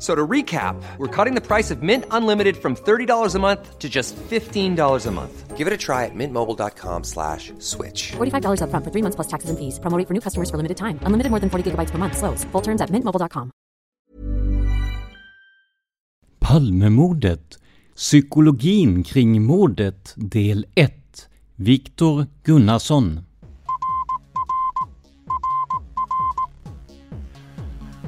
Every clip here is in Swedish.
F- So to recap, we're cutting the price of Mint Unlimited from $30 a month to just $15 a month. Give it a try at mintmobile.com slash switch. $45 upfront for three months plus taxes and fees. Promo rate for new customers for limited time. Unlimited more than 40 gigabytes per month. Slows. Full terms at mintmobile.com. Palmemordet Psykologin kring mordet del 1 Viktor Gunnarsson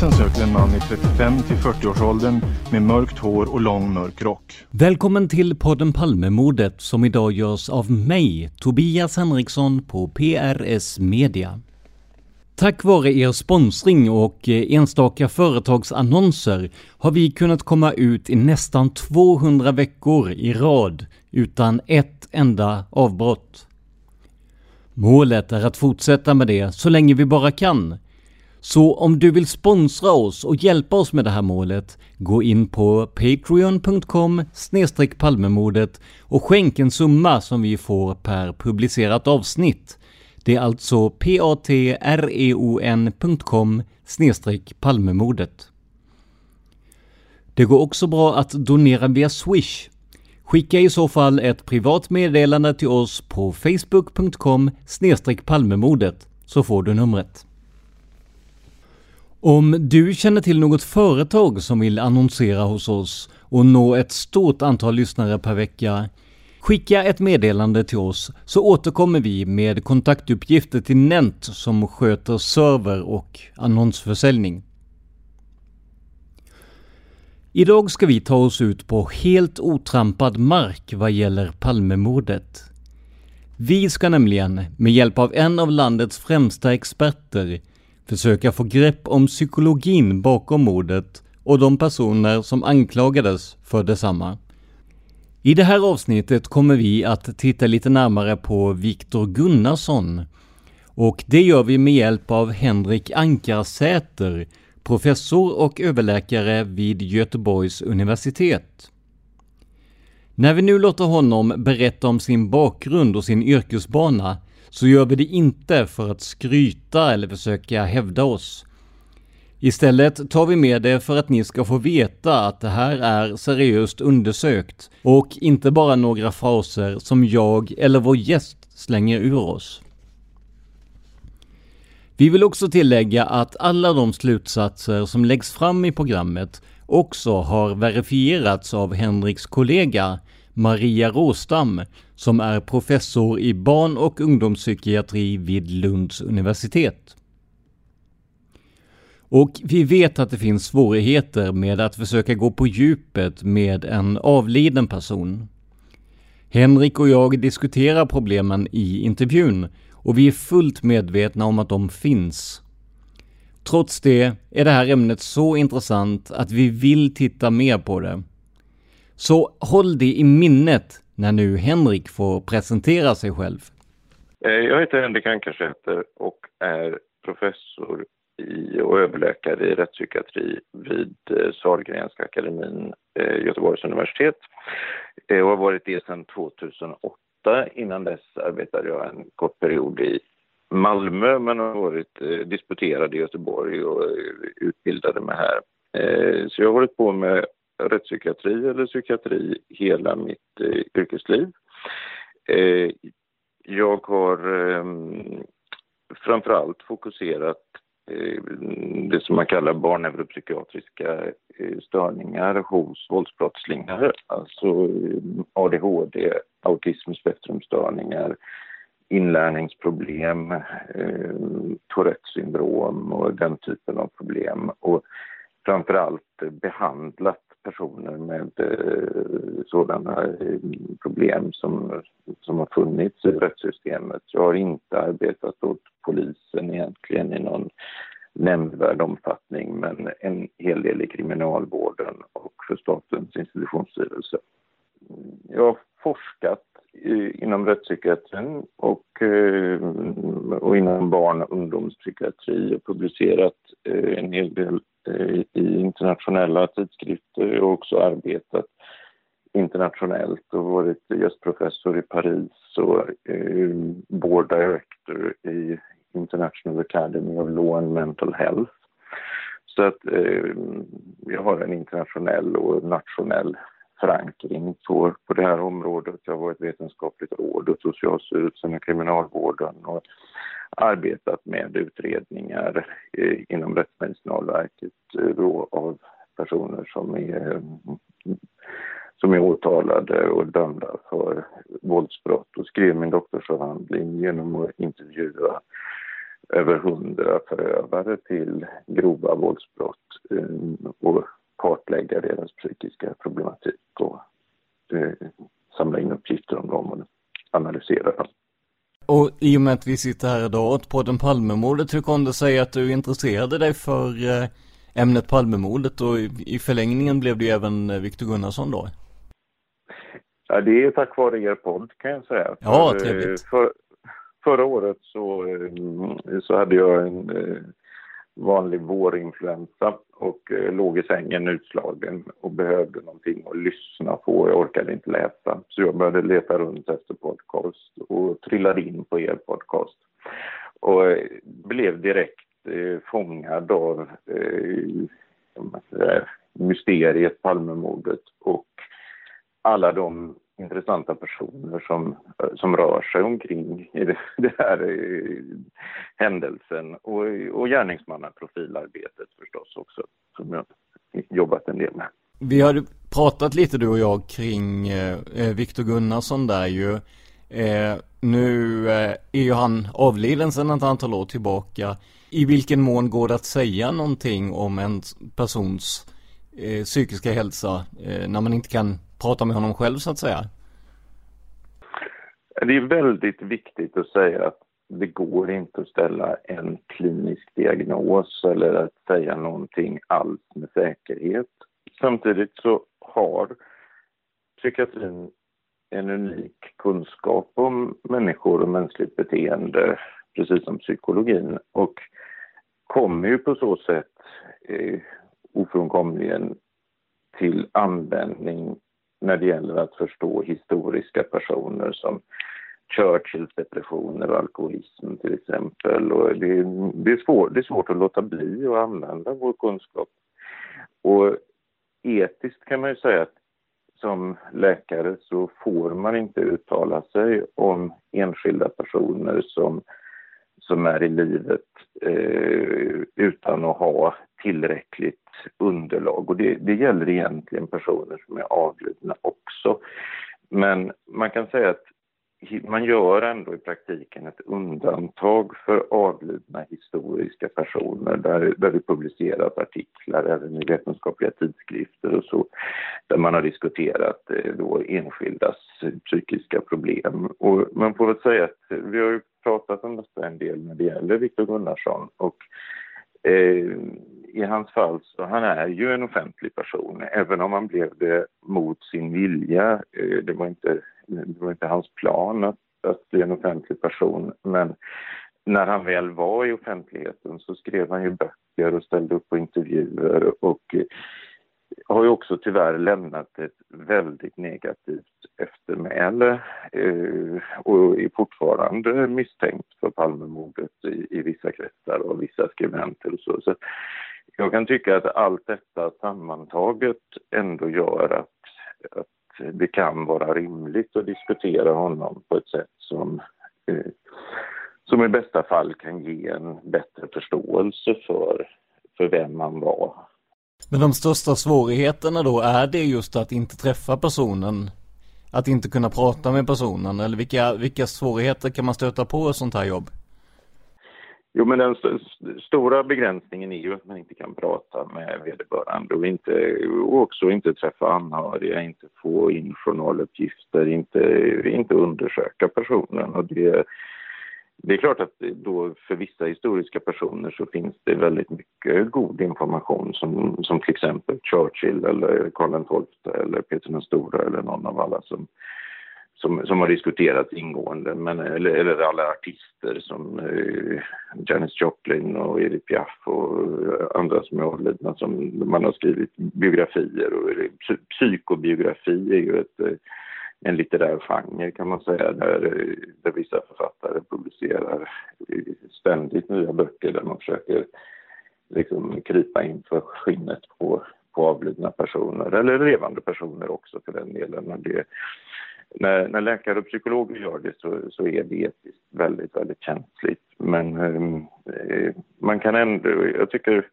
Polisen söker en man i 35 till 40-årsåldern med mörkt hår och lång mörk rock. Välkommen till podden Palmemordet som idag görs av mig, Tobias Henriksson på PRS Media. Tack vare er sponsring och eh, enstaka företagsannonser har vi kunnat komma ut i nästan 200 veckor i rad utan ett enda avbrott. Målet är att fortsätta med det så länge vi bara kan. Så om du vill sponsra oss och hjälpa oss med det här målet, gå in på patreon.com palmemordet och skänk en summa som vi får per publicerat avsnitt. Det är alltså patreon.com palmemordet. Det går också bra att donera via Swish. Skicka i så fall ett privat meddelande till oss på facebook.com palmemordet så får du numret. Om du känner till något företag som vill annonsera hos oss och nå ett stort antal lyssnare per vecka, skicka ett meddelande till oss så återkommer vi med kontaktuppgifter till Nent som sköter server och annonsförsäljning. Idag ska vi ta oss ut på helt otrampad mark vad gäller Palmemordet. Vi ska nämligen, med hjälp av en av landets främsta experter, försöka få grepp om psykologin bakom mordet och de personer som anklagades för detsamma. I det här avsnittet kommer vi att titta lite närmare på Viktor Gunnarsson och det gör vi med hjälp av Henrik Ankarsäter, professor och överläkare vid Göteborgs universitet. När vi nu låter honom berätta om sin bakgrund och sin yrkesbana så gör vi det inte för att skryta eller försöka hävda oss. Istället tar vi med det för att ni ska få veta att det här är seriöst undersökt och inte bara några fraser som jag eller vår gäst slänger ur oss. Vi vill också tillägga att alla de slutsatser som läggs fram i programmet också har verifierats av Henriks kollega Maria Råstam som är professor i barn och ungdomspsykiatri vid Lunds universitet. Och vi vet att det finns svårigheter med att försöka gå på djupet med en avliden person. Henrik och jag diskuterar problemen i intervjun och vi är fullt medvetna om att de finns. Trots det är det här ämnet så intressant att vi vill titta mer på det. Så håll det i minnet när nu Henrik får presentera sig själv. Eh, jag heter Henrik Ankarsäter och är professor i och överläkare i rättspsykiatri vid eh, Sahlgrenska akademin, eh, Göteborgs universitet. Jag har varit det sedan 2008. Innan dess arbetade jag en kort period i Malmö men har varit disputerad i Göteborg och utbildade mig här. Så jag har hållit på med rättspsykiatri eller psykiatri hela mitt eh, yrkesliv. Eh, jag har eh, framför allt fokuserat eh, det som man kallar barnneuropsykiatriska eh, störningar hos våldsbrottslingar, alltså eh, ADHD, autismspektrumstörningar, inlärningsproblem, eh, Tourettes syndrom och den typen av problem. Och framför allt behandlat personer med eh, sådana eh, problem som, som har funnits i rättssystemet. Jag har inte arbetat åt polisen egentligen i någon nämnvärd omfattning men en hel del i kriminalvården och för Statens institutionsstyrelse. Jag har forskat inom rättspsykiatrin och, eh, och inom barn och ungdomspsykiatri och publicerat en hel del Eh, i internationella tidskrifter och också arbetat internationellt och varit gästprofessor i Paris och eh, board director i International Academy of Law and Mental Health. Så att eh, jag har en internationell och nationell förankring på, på det här området. Jag har varit vetenskapligt råd åt Socialstyrelsen och Kriminalvården och arbetat med utredningar eh, inom Rättsmedicinalverket eh, då, av personer som är, eh, som är åtalade och dömda för våldsbrott och skrev min doktorsavhandling genom att intervjua över hundra förövare till grova våldsbrott eh, och kartlägga deras psykiska problematik och eh, samla in uppgifter om dem och analysera dem. Och i och med att vi sitter här idag åt podden Palmemordet, hur kom det sig att du intresserade dig för eh, ämnet Palmemordet och i förlängningen blev det ju även eh, Viktor Gunnarsson då? Ja, det är tack vare er podd kan jag säga. Ja, för, trevligt. För, förra året så, så hade jag en vanlig vårinfluensa och eh, låg i sängen utslagen och behövde någonting att lyssna på. Jag orkade inte läsa så jag började leta runt efter podcast och trillade in på er podcast. Och eh, blev direkt eh, fångad av eh, mysteriet Palmemordet och alla de intressanta personer som, eh, som rör sig omkring i det, det här eh, händelsen och, och gärningsmannaprofilarbetet förstås också som jag jobbat en del med. Vi har pratat lite du och jag kring eh, eh Viktor Gunnarsson där ju. Eh, nu eh, är ju han avliden sedan ett antal år tillbaka. I vilken mån går det att säga någonting om en persons eh, psykiska hälsa eh, när man inte kan prata med honom själv så att säga? Det är väldigt viktigt att säga att det går inte att ställa en klinisk diagnos eller att säga någonting alls med säkerhet. Samtidigt så har psykiatrin en unik kunskap om människor och mänskligt beteende, precis som psykologin, och kommer ju på så sätt eh, ofrånkomligen till användning när det gäller att förstå historiska personer som Churchills depressioner och alkoholism till exempel. Och det, det, är svår, det är svårt att låta bli att använda vår kunskap. Och etiskt kan man ju säga att som läkare så får man inte uttala sig om enskilda personer som, som är i livet eh, utan att ha tillräckligt underlag. Och det, det gäller egentligen personer som är avlidna också. Men man kan säga att man gör ändå i praktiken ett undantag för avlidna historiska personer där, där det publiceras artiklar även i vetenskapliga tidskrifter och så där man har diskuterat eh, då enskildas psykiska problem. Och man får väl säga att vi har ju pratat om detta en del när det gäller Viktor Gunnarsson och eh, i hans fall så han är ju en offentlig person, även om han blev det mot sin vilja. Eh, det var inte det var inte hans plan att, att bli en offentlig person, men när han väl var i offentligheten så skrev han ju böcker och ställde upp på intervjuer och eh, har ju också tyvärr lämnat ett väldigt negativt eftermäle eh, och är fortfarande misstänkt för Palmemordet i, i vissa kretsar och vissa skribenter och så. så. Jag kan tycka att allt detta sammantaget ändå gör att, att det kan vara rimligt att diskutera honom på ett sätt som eh, som i bästa fall kan ge en bättre förståelse för, för vem man var men de största svårigheterna då, är det just att inte träffa personen? Att inte kunna prata med personen? Eller vilka, vilka svårigheter kan man stöta på i sånt här jobb? Jo, men den st stora begränsningen är ju att man inte kan prata med vederbörande och, inte, och också inte träffa anhöriga, inte få in journaluppgifter, inte, inte undersöka personen. Och det, det är klart att då för vissa historiska personer så finns det väldigt mycket god information som, som till exempel Churchill eller Karl XII eller Peter den stora eller någon av alla som, som, som har diskuterats ingående, men, eller, eller alla artister som eh, Janis Joplin och Edith Piaf och eh, andra som är avlidna som man har skrivit biografier och psykobiografi är ju ett eh, en litterär genre kan man säga där, där vissa författare publicerar ständigt nya böcker där man försöker liksom krypa in för skinnet på, på avlidna personer eller levande personer också för den delen. När, det, när, när läkare och psykologer gör det så, så är det etiskt väldigt, väldigt känsligt. Men ehm, eh, man kan ändå, jag tycker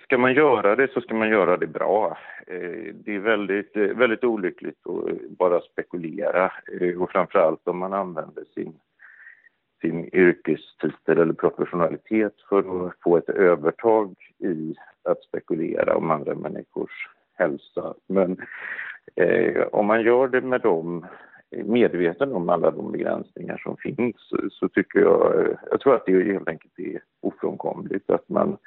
ska man göra det så ska man göra det bra. Eh, det är väldigt, eh, väldigt olyckligt att bara spekulera eh, och framförallt om man använder sin, sin yrkestitel eller professionalitet för att få ett övertag i att spekulera om andra människors hälsa. Men eh, om man gör det med dem medveten om alla de begränsningar som finns så tycker jag, jag tror att det helt enkelt är ofrånkomligt att man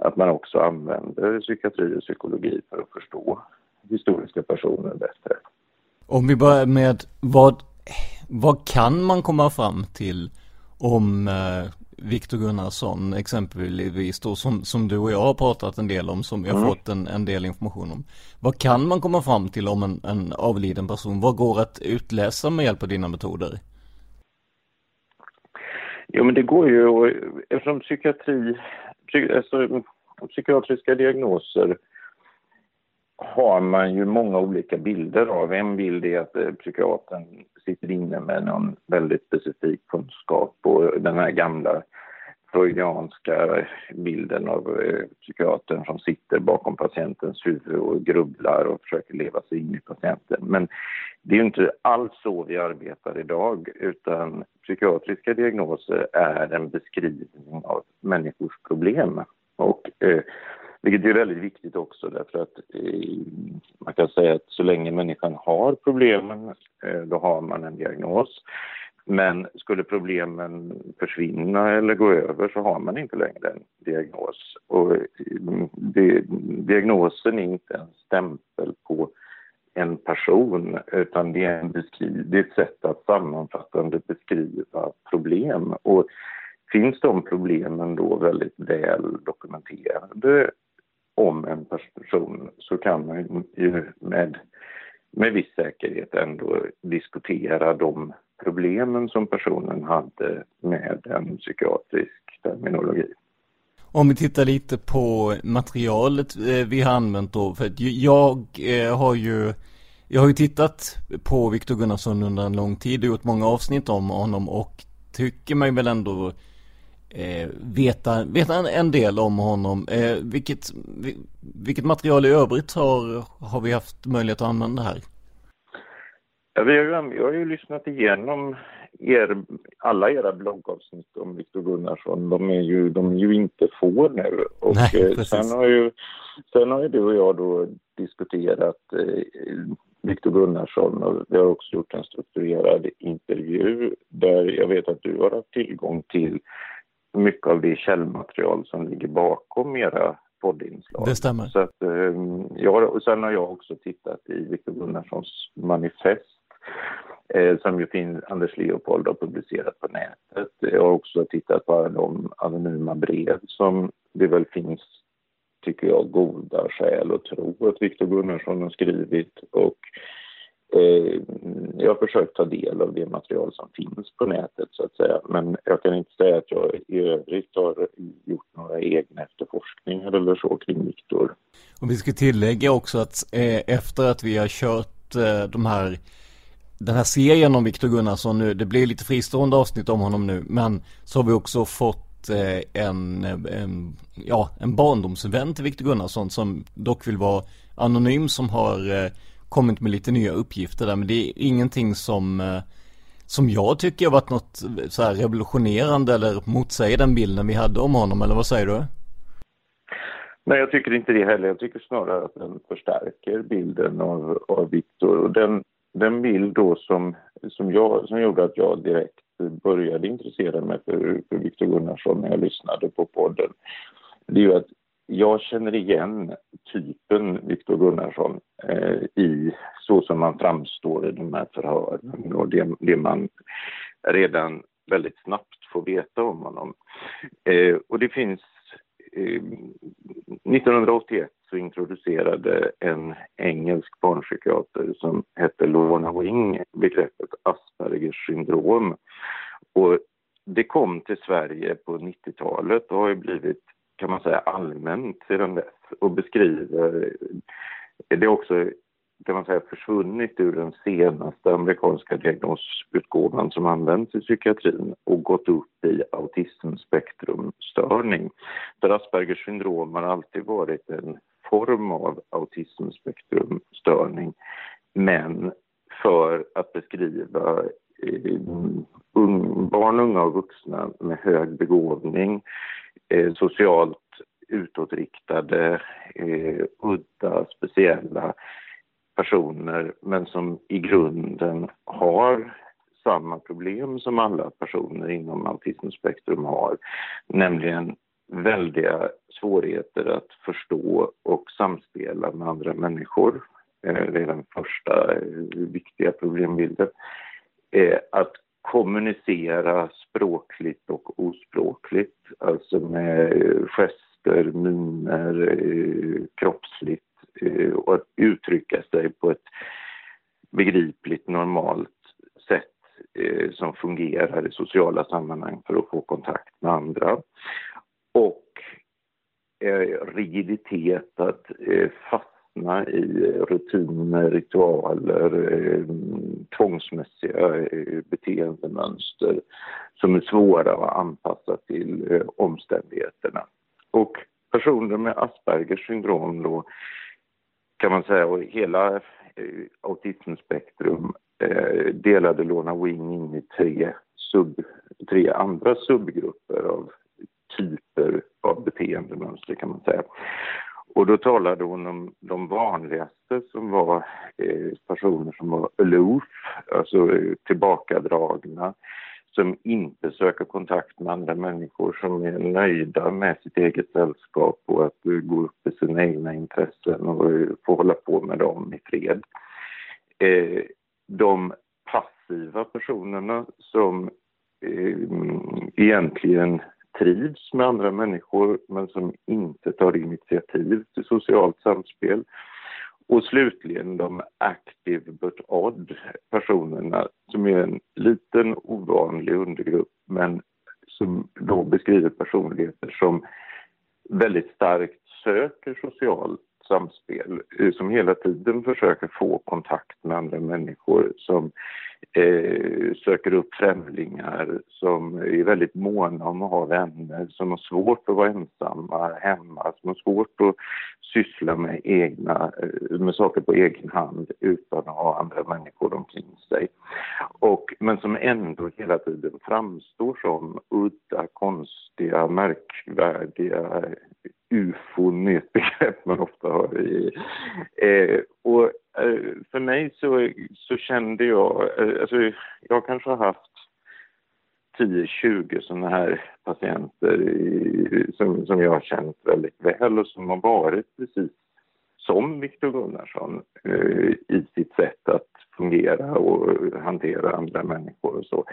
att man också använder psykiatri och psykologi för att förstå historiska personer bättre. Om vi börjar med vad, vad kan man komma fram till om eh, Viktor Gunnarsson exempelvis då som, som du och jag har pratat en del om som har mm. fått en, en del information om. Vad kan man komma fram till om en, en avliden person? Vad går att utläsa med hjälp av dina metoder? Jo men det går ju, eftersom psykiatri alltså, psykiatriska diagnoser har man ju många olika bilder av. En bild är att eh, psykiatern sitter inne med någon väldigt specifik kunskap och den här gamla freudianska bilden av eh, psykiatern som sitter bakom patientens huvud och grubblar och försöker leva sig in i patienten. Men det är ju inte alls så vi arbetar idag utan psykiatriska diagnoser är en beskrivning av människors problem. Och, eh, vilket är väldigt viktigt också därför att eh, man kan säga att så länge människan har problemen eh, då har man en diagnos. Men skulle problemen försvinna eller gå över så har man inte längre en diagnos. Och mm, det, diagnosen är inte en stämpel på en person utan det är, en beskriv, det är ett sätt att sammanfattande beskriva problem. Och finns de problemen då väldigt väl dokumenterade om en person så kan man ju med, med viss säkerhet ändå diskutera de problemen som personen hade med en psykiatrisk terminologi. Om vi tittar lite på materialet eh, vi har använt då, för att jag eh, har ju jag har ju tittat på Viktor Gunnarsson under en lång tid och gjort många avsnitt om honom och tycker mig väl ändå eh, veta, veta en, en, del om honom. Eh, vilket, vilket material i övrigt har, har vi haft möjlighet att använda här? Ja, vi har, jag har ju lyssnat igenom er, alla era bloggavsnitt om Viktor Gunnarsson. De är ju, de är ju inte få nu. Och Nej, eh, sen, har ju, sen har ju du och jag då diskuterat eh, Viktor Gunnarsson och vi har också gjort en strukturerad intervju där jag vet att du har haft tillgång till mycket av det källmaterial som ligger bakom era poddinslag. Det stämmer. Så att, ehm, ja, och sen har jag också tittat i Viktor Gunnarssons manifest eh, Eh, som ju finns, Anders Leopold har publicerat på nätet. Jag har också tittat på de anonyma brev som det väl finns, tycker jag, goda skäl att tro att Viktor Gunnarsson har skrivit och Eh, jag har försökt ta del av det material som finns på nätet så att säga. Men jag kan inte säga att jag i övrigt har gjort några egna efterforskningar eller så kring Viktor. Och vi ska tillägga också att eh, efter att vi har kört eh, de här den här serien om Viktor Gunnarsson nu, det blir lite fristående avsnitt om honom nu, men så har vi också fått eh, en, en, ja, en barndomsvän till Viktor Gunnarsson som dock vill vara anonym som har eh, kommit med lite nya uppgifter där men det är ingenting som eh, som jag tycker har varit något så här revolutionerande eller motsäger den bilden vi hade om honom eller vad säger du? Nej, jag tycker inte det heller. Jag tycker snarare att den förstärker bilden av, av Viktor. Och den, den bild då som, som, jag, som gjorde att jag direkt började intressera mig för, för Viktor Gunnarsson när jag lyssnade på podden, det är ju att jag känner igen typen Viktor Gunnarsson eh, i så som man framstår i de här förhören och det, det man redan väldigt snabbt får veta om honom. Eh, och det finns... Ehm, 1981 så introducerade en engelsk barnpsykiater som hette Lorna Wing begreppet Aspergers syndrom. Och det kom till Sverige på 90-talet och har blivit kan man säga allmänt sedan dess och beskriver, det är också kan man säga försvunnit ur den senaste amerikanska diagnosutgåvan som används i psykiatrin och gått upp i autismspektrumstörning. Där Aspergers syndrom har alltid varit en form av autismspektrumstörning men för att beskriva eh, barn, unga och vuxna med hög begåvning eh, socialt utåtriktade, eh, udda, speciella personer men som i grunden har samma problem som alla personer inom autismspektrum har, nämligen väldiga svårigheter att förstå och samspela med andra människor. Eh, det är den första eh, viktiga problembilden. Eh, att kommunicera språkligt och ospråkligt, alltså med gester, miner, kroppsligt Eh, och att uttrycka sig på ett begripligt, normalt sätt eh, som fungerar i sociala sammanhang för att få kontakt med andra. Och eh, rigiditet, att fastna i rutiner, ritualer, tvångsmässiga beteendemönster som är svåra att anpassa till omständigheterna. Och personer med Aspergers syndrom då kan man säga, och hela eh, autismspektrum eh, delade Lona Wing in i tre, sub, tre andra subgrupper av typer av beteendemönster kan man säga. Och då talade hon om de vanligaste som var eh, personer som var aloof, alltså eh, tillbakadragna, som inte söker kontakt med andra människor, som är nöjda med sitt eget sällskap och att eh, gå upp i sina egna intressen och eh, få hålla på med dem i fred. Eh, de passiva personerna som egentligen trivs med andra människor men som inte tar initiativ till socialt samspel. Och slutligen de active but odd personerna som är en liten ovanlig undergrupp men som då beskriver personligheter som väldigt starkt söker socialt samspel, eh, som hela tiden försöker få kontakt med andra människor, som eh, söker upp främlingar, som är väldigt måna om att ha vänner, som har svårt att vara ensamma hemma, som har svårt att syssla med, egna, eh, med saker på egen hand utan att ha andra människor omkring sig. Och, men som ändå hela tiden framstår som udda, konstiga, märkvärdiga, ufon är ett begrepp man ofta hör i. Eh, och eh, för mig så, så kände jag, eh, alltså jag kanske har haft 10-20 sådana här patienter i, som, som jag har känt väldigt väl och som har varit precis som Viktor Gunnarsson eh, i sitt sätt att fungera och hantera andra människor och så.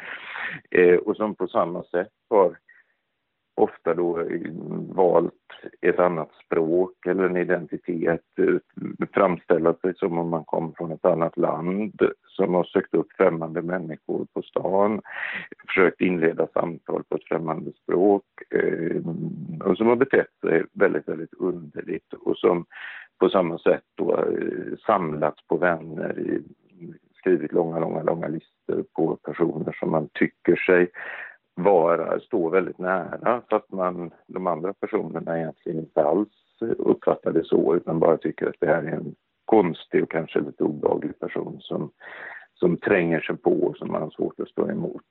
Eh, och som på samma sätt har ofta då valt ett annat språk eller en identitet, eh, framställa sig som om man kom från ett annat land, som har sökt upp främmande människor på stan, försökt inleda samtal på ett främmande språk eh, och som har betett sig väldigt, väldigt underligt och som på samma sätt då eh, samlats på vänner, i, skrivit långa, långa, långa listor på personer som man tycker sig vara, stå väldigt nära fast man, de andra personerna egentligen inte alls uppfattar det så utan bara tycker att det här är en konstig och kanske lite obehaglig person som, som tränger sig på och som man har svårt att stå emot.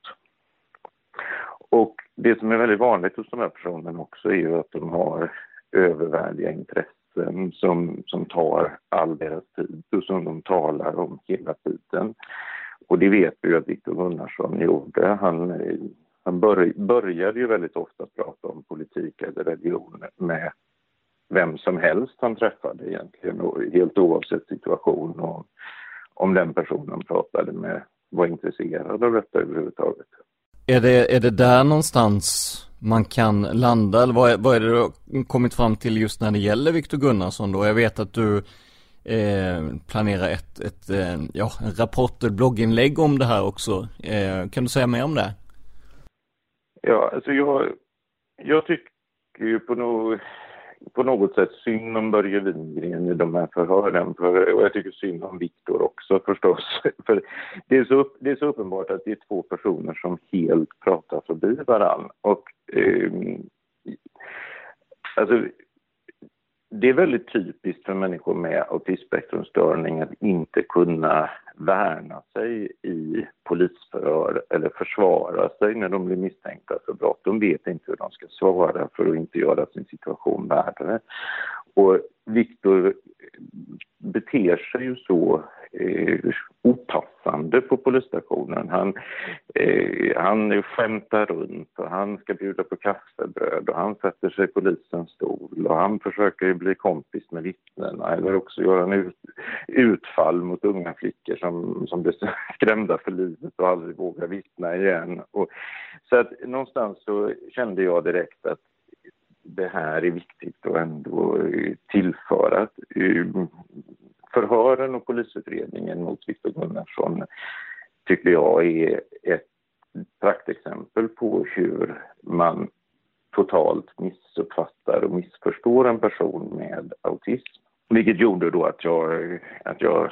Och det som är väldigt vanligt hos de här personerna också är ju att de har övervärdiga intressen som, som tar all deras tid och som de talar om hela tiden. Och det vet vi ju att Viktor Gunnarsson gjorde. Han han bör, började ju väldigt ofta prata om politik eller religion med vem som helst han träffade egentligen, och helt oavsett situation och om den personen pratade med var intresserad av detta överhuvudtaget. Är det, är det där någonstans man kan landa, eller vad är, vad är det du har kommit fram till just när det gäller Viktor Gunnarsson då? Jag vet att du eh, planerar ett, ett eh, ja, en rapport, ett blogginlägg om det här också. Eh, kan du säga mer om det? Ja, alltså jag, jag tycker ju på, no, på något sätt synd om Börje Wingren i de här förhören. För, och jag tycker synd om Viktor också förstås. För det är, så, det är så uppenbart att det är två personer som helt pratar förbi varann. Och eh, alltså, det är väldigt typiskt för människor med autismspektrumstörning att inte kunna värna sig i polisförhör eller försvara sig när de blir misstänkta för brott. De vet inte hur de ska svara för att inte göra sin situation värre. Och Viktor beter sig ju så eh, opassande på polisstationen. Han, eh, han skämtar runt och han ska bjuda på kaffebröd och han sätter sig i polisens stol och han försöker bli kompis med vittnena eller också göra en ut, utfall mot unga flickor som, som blir skrämda för livet och aldrig vågar vittna igen. Och, så att någonstans så kände jag direkt att det här är viktigt att ändå tillföra. Eh, Förhören och polisutredningen mot Viktor Gunnarsson tycker jag är ett praktexempel på hur man totalt missuppfattar och missförstår en person med autism. Vilket gjorde då att jag, att jag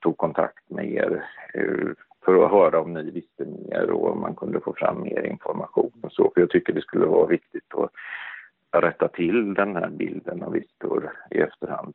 tog kontakt med er eh, för att höra om ni visste mer och om man kunde få fram mer information och så. För jag tycker det skulle vara viktigt att rätta till den här bilden av Viktor i efterhand.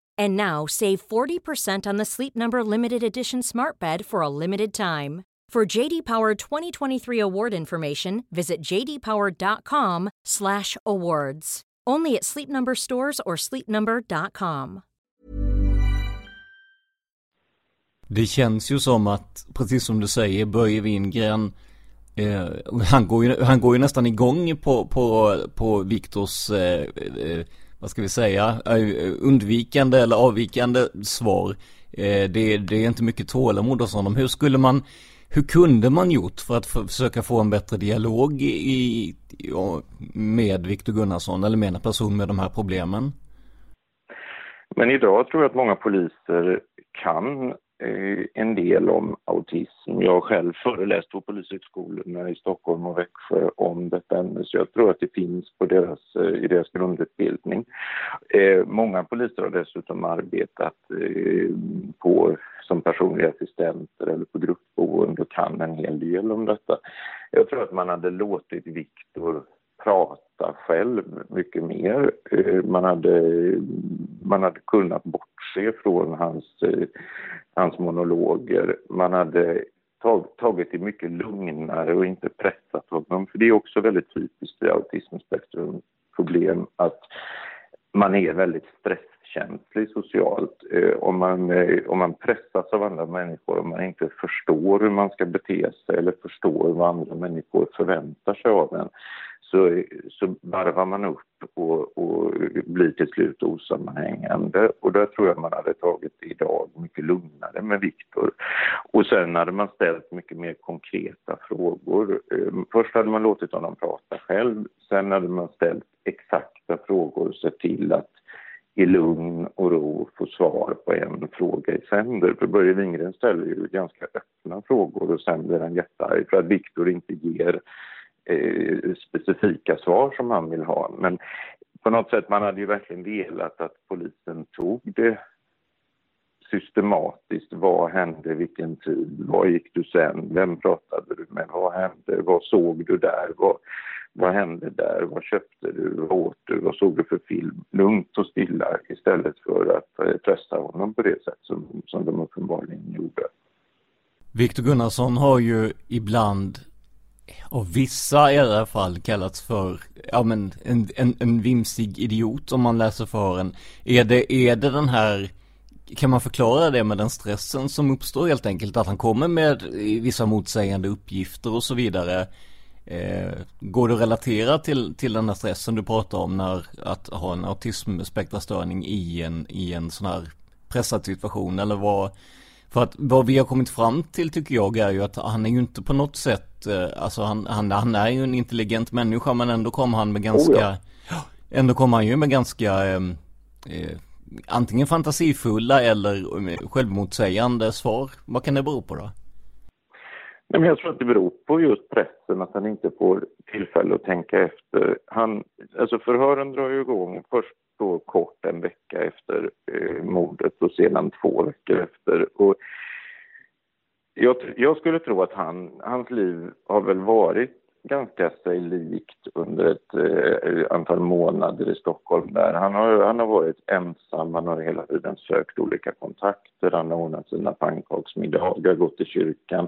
And now save 40% on the Sleep Number limited edition Smart Bed for a limited time. For JD Power 2023 award information, visit jdpower.com/awards. Only at Sleep Number stores or sleepnumber.com. Det känns ju som att, precis som du säger, Börje Wingren Eh, han, går ju, han går ju nästan igång på, på, på eh, eh, vad ska vi säga, eh, undvikande eller avvikande svar. Eh, det, det är inte mycket tålamod hos honom. Hur skulle man, hur kunde man gjort för att försöka få en bättre dialog i, med Viktor Gunnarsson eller med en person med de här problemen? Men idag tror jag att många poliser kan Eh, en del om autism. Jag har själv föreläst på polishögskolorna i Stockholm och Växjö om detta ämne så jag tror att det finns på deras, eh, i deras grundutbildning. Eh, många poliser har dessutom arbetat på, som personliga assistenter eller på gruppboende och kan en hel del om detta. Jag tror att man hade låtit Viktor prata själv mycket mer. Man hade, man hade kunnat bortse från hans eh, hans monologer. Man hade tag, tagit det mycket lugnare och inte pressat honom. För det är också väldigt typiskt i autismspektrumproblem att man är väldigt stresskänslig socialt. Eh, om, man, eh, om man pressas av andra människor, om man inte förstår hur man ska bete sig eller förstår vad andra människor förväntar sig av en, så, så varvar man upp och, och blir till slut osammanhängande. Och där tror jag man hade tagit idag mycket lugnare med Viktor. Och sen hade man ställt mycket mer konkreta frågor. Ehm, först hade man låtit honom prata själv, sen hade man ställt exakta frågor och sett till att i lugn och ro få svar på en fråga i sänder. För Börje Wingren ställer ju ganska öppna frågor och sen blir han jättearg för att Viktor inte ger eh, specifika svar som han vill ha. Men på något sätt, man hade ju verkligen velat att polisen tog det systematiskt. Vad hände, vilken tid, vad gick du sen, vem pratade du med, vad hände, vad såg du där, vad, vad hände där, vad köpte du, vad åt du, vad såg du för film? Lugnt och stilla istället för att eh, trösta honom på det sätt som, som de uppenbarligen gjorde. Viktor Gunnarsson har ju ibland av vissa i alla fall kallats för, ja men en, en, en vimsig idiot om man läser för en. Är det, är det den här, kan man förklara det med den stressen som uppstår helt enkelt? Att han kommer med vissa motsägande uppgifter och så vidare. Eh, går det att relatera till, till den här stressen du pratar om när att ha en autismspektrastörning i en, i en sån här pressad situation eller vad, för att vad vi har kommit fram till tycker jag är ju att han är ju inte på något sätt, eh, alltså han, han, han är ju en intelligent människa men ändå kommer han med ganska, oh ja. ändå kommer han ju med ganska eh, eh, antingen fantasifulla eller eh, självmotsägande svar. Vad kan det bero på då? Nej, men jag tror att det beror på just pressen, att han inte får tillfälle att tänka efter. Han, alltså förhören drar ju igång först då kort en vecka efter eh, mordet och sedan två veckor efter. Och jag, jag, skulle tro att han, hans liv har väl varit ganska sig likt under ett eh, antal månader i Stockholm. Där. Han, har, han har varit ensam, han har hela tiden sökt olika kontakter, han har ordnat sina pannkaksmiddagar, gått till kyrkan,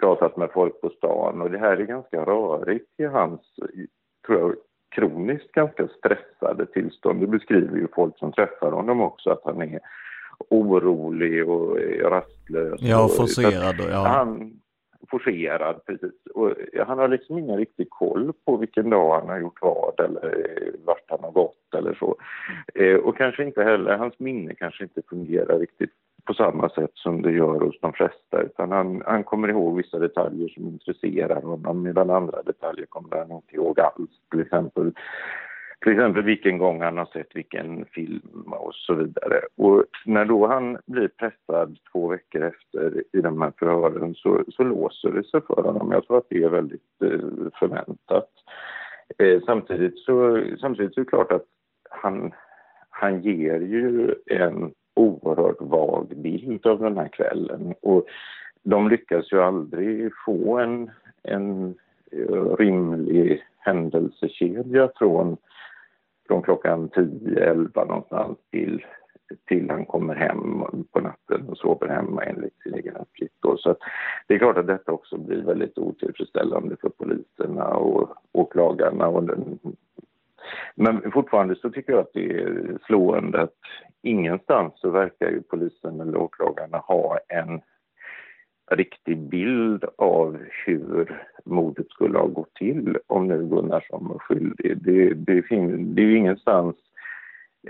pratat med folk på stan och det här är ganska rörigt i hans, tror jag, kroniskt ganska stressade tillstånd. Det beskriver ju folk som träffar honom också, att han är orolig och rastlös. Ja, forcerad. Och, ja. Han, forcerad, precis. Och han har liksom ingen riktig koll på vilken dag han har gjort vad eller eh, vart han har gått eller så. Eh, och kanske inte heller, hans minne kanske inte fungerar riktigt på samma sätt som det gör hos de flesta utan han, han kommer ihåg vissa detaljer som intresserar honom medan andra detaljer kommer han inte ihåg alls. Till exempel, till exempel vilken gång han har sett vilken film och så vidare. Och när då han blir pressad två veckor efter i de här förhören så, så låser det sig för honom. Jag tror att det är väldigt eh, förväntat. Eh, samtidigt, så, samtidigt så är det klart att han, han ger ju en oerhört vag bild av den här kvällen. Och de lyckas ju aldrig få en, en eh, rimlig händelsekedja från, från klockan 10-11 någonstans till, till han kommer hem på natten och sover hemma enligt sin egen uppgift. Då. Så det är klart att detta också blir väldigt otillfredsställande för poliserna och åklagarna. Och den, men fortfarande så tycker jag att det är slående att ingenstans så verkar ju polisen eller åklagarna ha en riktig bild av hur mordet skulle ha gått till om nu Gunnarsson var skyldig. Det, det, det är ju ingenstans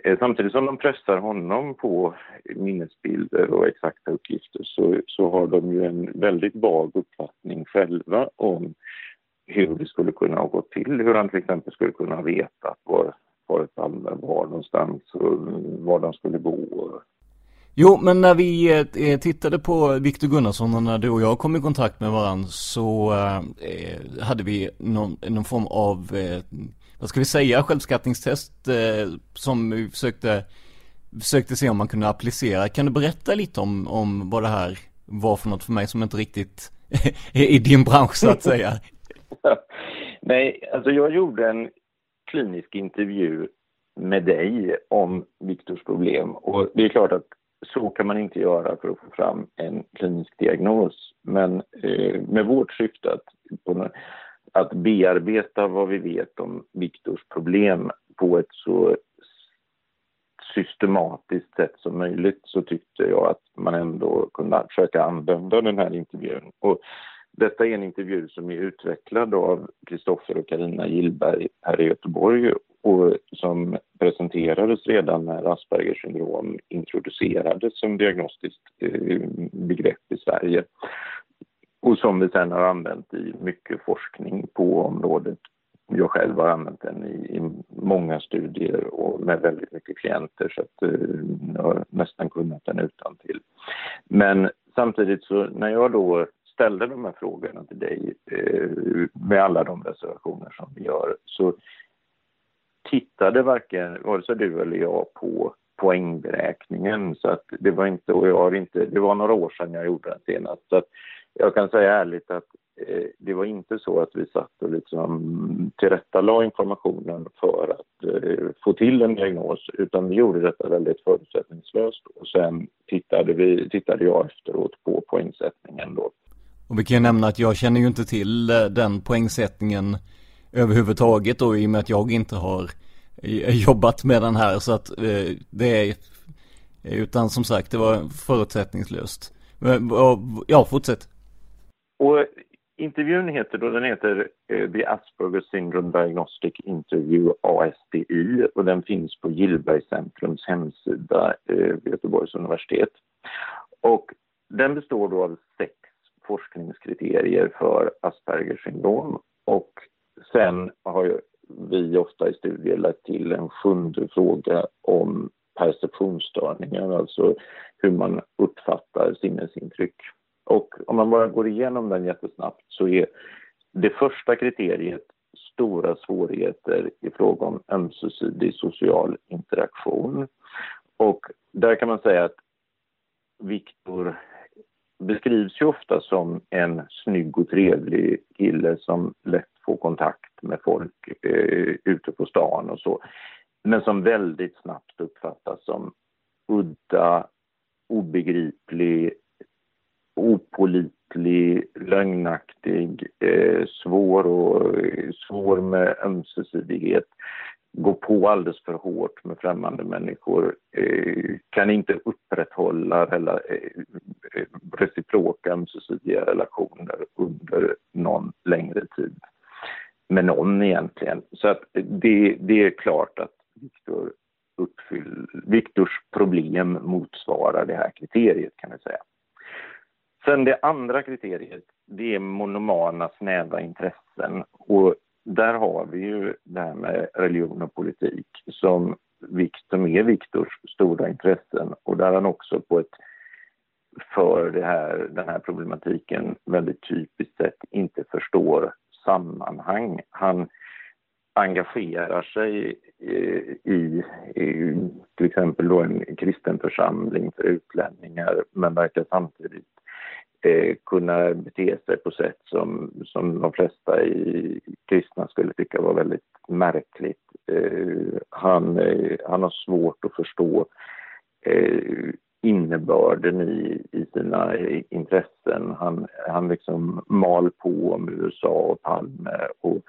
eh, Samtidigt som de pressar honom på minnesbilder och exakta uppgifter så, så har de ju en väldigt vag uppfattning själva om hur det skulle kunna ha gått till. Hur han till exempel skulle kunna ha vetat var, var Palme var någonstans och var de skulle bo Jo, men när vi eh, eh tittade på Viktor Gunnarsson och när du och jag kom i kontakt med varandra så eh, hade vi någon, någon form av, eh, vad ska vi säga, självskattningstest eh, som vi försökte, försökte se om man kunde applicera. Kan du berätta lite om, om vad det här var för något för mig som inte riktigt är i din bransch så att säga? Nej, alltså jag gjorde en klinisk intervju med dig om Viktors problem och det är klart att så kan man inte göra för att få fram en klinisk diagnos. Men eh, med vårt syfte att, på, att bearbeta vad vi vet om Viktors problem på ett så systematiskt sätt som möjligt så tyckte jag att man ändå kunde försöka använda den här intervjun. Och detta är en intervju som är utvecklad av Kristoffer och Karina Gillberg här i Göteborg och som presenterades redan när Aspergers syndrom introducerades som diagnostiskt eh, begrepp i Sverige och som vi sedan har använt i mycket forskning på området. Jag själv har använt den i, i många studier och med väldigt mycket klienter så att eh, jag har nästan kunnat den utan till. Men samtidigt så när jag då ställde de här frågorna till dig eh, med alla de reservationer som vi gör så tittade varken vare sig du eller jag på poängberäkningen. Så att det var inte, och jag har inte, det var några år sedan jag gjorde den senast. Så att jag kan säga ärligt att eh, det var inte så att vi satt och liksom tillrättalade informationen för att eh, få till en diagnos utan vi gjorde detta väldigt förutsättningslöst. Och sen tittade, vi, tittade jag efteråt på poängsättningen då. Och vi kan ju nämna att jag känner ju inte till eh, den poängsättningen överhuvudtaget då i och med att jag inte har eh, jobbat med den här så att eh, det är utan som sagt det var förutsättningslöst. Ja, fortsätt. Och intervjun heter då, den heter eh, The Asperger Syndrome Diagnostic Interview ASDI och den finns på Gillbergscentrums hemsida vid Göteborgs universitet. Och den består då av sex forskningskriterier för Aspergers syndrom och sen har vi ofta i studier lagt till en sjunde fråga om perceptionsstörningar, alltså hur man uppfattar sinnesintryck. Och om man bara går igenom den jättesnabbt så är det första kriteriet stora svårigheter i fråga om ömsesidig social interaktion. Och där kan man säga att Viktor beskrivs ju ofta som en snygg och trevlig kille som lätt får kontakt med folk eh, ute på stan och så. Men som väldigt snabbt uppfattas som udda, obegriplig, opolitlig, lögnaktig, eh, svår, och, eh, svår med ömsesidighet gå på alldeles för hårt med främmande människor, eh, kan inte upprätthålla rela, eh, eh, reciproka ömsesidiga relationer under någon längre tid med någon egentligen. Så att det, det är klart att Viktor uppfyll, Viktors problem motsvarar det här kriteriet kan vi säga. Sen det andra kriteriet, det är monomana snäva intressen och där har vi ju det här med religion och politik som, som är Viktors stora intressen och där han också på ett för det här, den här problematiken väldigt typiskt sett, inte förstår sammanhang. Han engagerar sig eh, i, i till exempel då en kristen församling för utlänningar men verkar samtidigt eh, kunna bete sig på sätt som, som de flesta i kristna skulle tycka var väldigt märkligt. Eh, han, eh, han har svårt att förstå eh, innebörden i, i sina eh, intressen. Han, han liksom mal på om USA och Palme och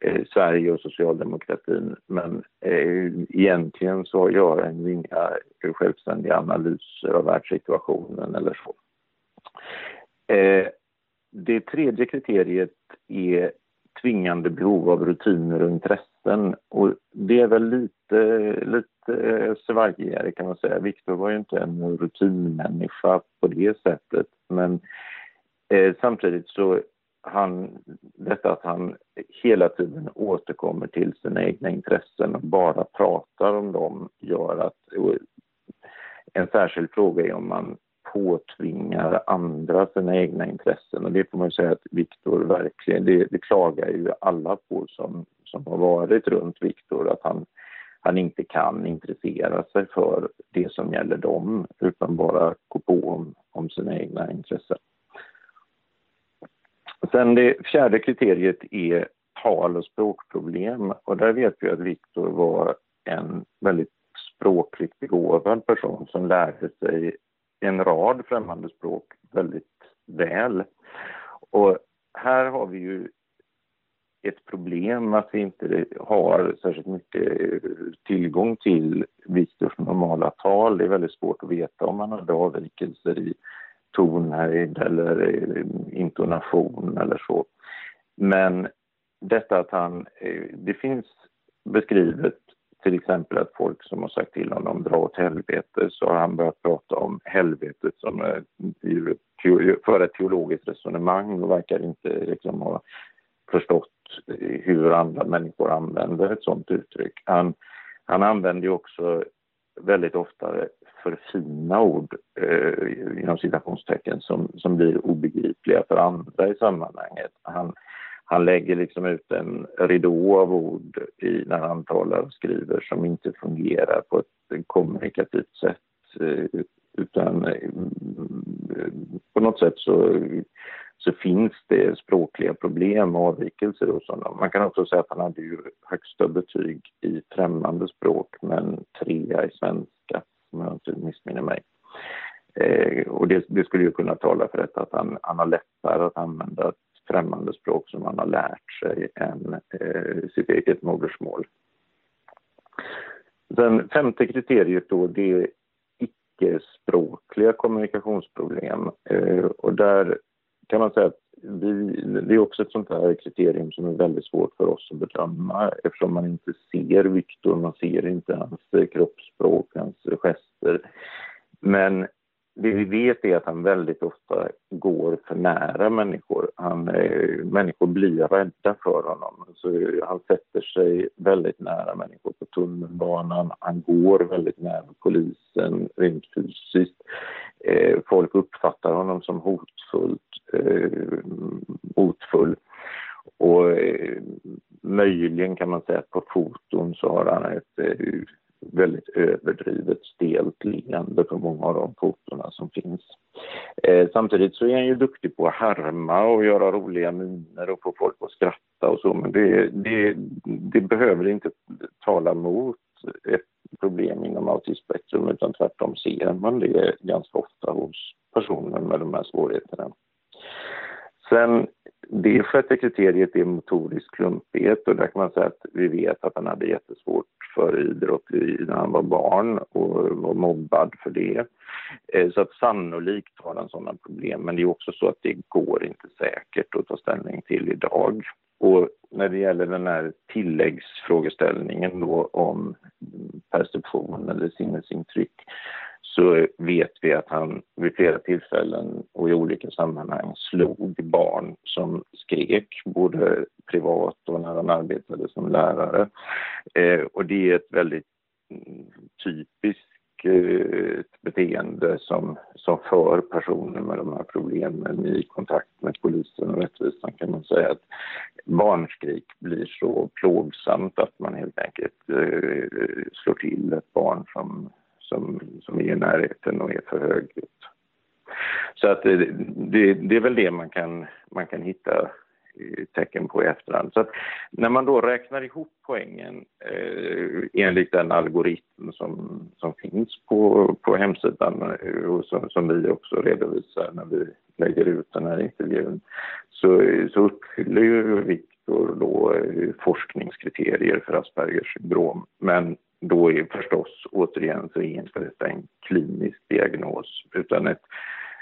eh, Sverige och socialdemokratin men eh, egentligen så gör han inga självständiga analyser av världssituationen eller så. Eh, det tredje kriteriet är tvingande behov av rutiner och intressen och det är väl lite, lite svajigare kan man säga. Viktor var ju inte en rutinmänniska på det sättet men eh, samtidigt så han, detta att han hela tiden återkommer till sina egna intressen och bara pratar om dem gör att en särskild fråga är om man påtvingar andra sina egna intressen och det får man ju säga att Viktor verkligen, det, det klagar ju alla på som, som har varit runt Viktor att han, han inte kan intressera sig för det som gäller dem utan bara gå på om, om sina egna intressen. Sen det fjärde kriteriet är tal och språkproblem och där vet vi att Viktor var en väldigt språkligt begåvad person som lärde sig en rad främmande språk väldigt väl. Och här har vi ju ett problem att vi inte har särskilt mycket tillgång till Viktors normala tal. Det är väldigt svårt att veta om han hade avvikelser i tonhöjd eller intonation eller så. Men detta att han, eh, det finns beskrivet till exempel att folk som har sagt till honom dra åt helvete så har han börjat prata om helvetet som eh, för ett teologiskt resonemang och verkar inte liksom ha förstått hur andra människor använder ett sådant uttryck. Han, han använder ju också väldigt ofta för fina ord eh, inom citationstecken som, som blir obegripliga för andra i sammanhanget. Han, han lägger liksom ut en ridå av ord i, när han talar och skriver som inte fungerar på ett kommunikativt sätt eh, utan eh, på något sätt så, så finns det språkliga problem och avvikelser hos honom. Man kan också säga att han hade ju högsta betyg i främmande språk men trea i svenska om jag inte missminner mig. Eh, och det, det, skulle ju kunna tala för detta att han, han har lättare att använda ett främmande språk som man har lärt sig än eh, sitt eget modersmål. Den femte kriteriet då, det är icke-språkliga kommunikationsproblem. Eh, och där kan man säga att vi, det är också ett sånt här kriterium som är väldigt svårt för oss att bedöma eftersom man inte ser Viktor, man ser inte hans kroppsspråk, hans gester. Men det vi vet är att han väldigt ofta går för nära människor. Han, människor blir rädda för honom. Så han sätter sig väldigt nära människor på tunnelbanan. Han går väldigt nära polisen rent fysiskt. Eh, folk uppfattar honom som hotfullt, eh, hotfull. Och eh, möjligen kan man säga att på foton så har han ett väldigt överdrivet stelt leende på många av de fotona som finns. Eh, samtidigt så är han ju duktig på att härma och göra roliga miner och få folk att skratta och så men det, det, det behöver inte tala mot ett problem inom autismspektrum utan tvärtom ser man det ganska ofta hos personer med de här svårigheterna. Sen det sjätte kriteriet är motorisk klumpighet och där kan man säga att vi vet att han hade jättesvårt för idrott när han var barn och var mobbad för det. Eh, så att sannolikt har han sådana problem men det är också så att det går inte säkert att ta ställning till idag. Och när det gäller den här tilläggsfrågeställningen då om perception eller sinnesintryck så vet vi att han vid flera tillfällen och i olika sammanhang slog barn som skrek, både privat och när han arbetade som lärare. Eh, och det är ett väldigt typiskt eh, beteende som, som för personer med de här problemen i kontakt med polisen och rättvisan kan man säga att barnskrik blir så plågsamt att man helt enkelt eh, slår till ett barn som som, som är i närheten och är för högljutt. Så att det, det, det, är väl det man kan, man kan hitta eh, tecken på i efterhand. Så att när man då räknar ihop poängen eh, enligt den algoritm som, som finns på, på hemsidan eh, och som, som vi också redovisar när vi lägger ut den här intervjun så, så uppfyller ju Viktor då eh, forskningskriterier för Aspergers syndrom. Men då är förstås återigen så är inte detta en klinisk diagnos utan ett,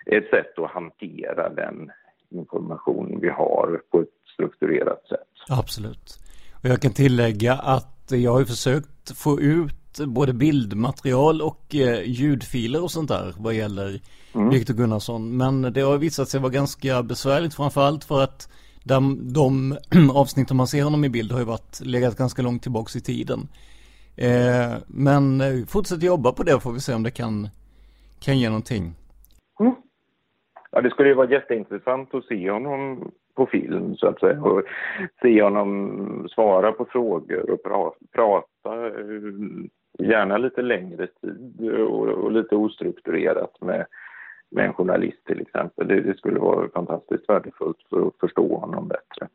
ett sätt att hantera den information vi har på ett strukturerat sätt. Absolut. Och jag kan tillägga att jag har försökt få ut både bildmaterial och eh, ljudfiler och sånt där vad gäller mm. Viktor Gunnarsson. Men det har visat sig vara ganska besvärligt framförallt för att de, de avsnitt man ser honom i bild har ju varit legat ganska långt tillbaks i tiden. Eh, men eh, fortsätt jobba på det får vi se om det kan, kan ge någonting. Mm. Ja, det skulle ju vara jätteintressant att se honom på film så att säga och se honom svara på frågor och pra prata eh, gärna lite längre tid och, och, lite ostrukturerat med, med en journalist till exempel. Det, det, skulle vara fantastiskt värdefullt för att förstå honom bättre.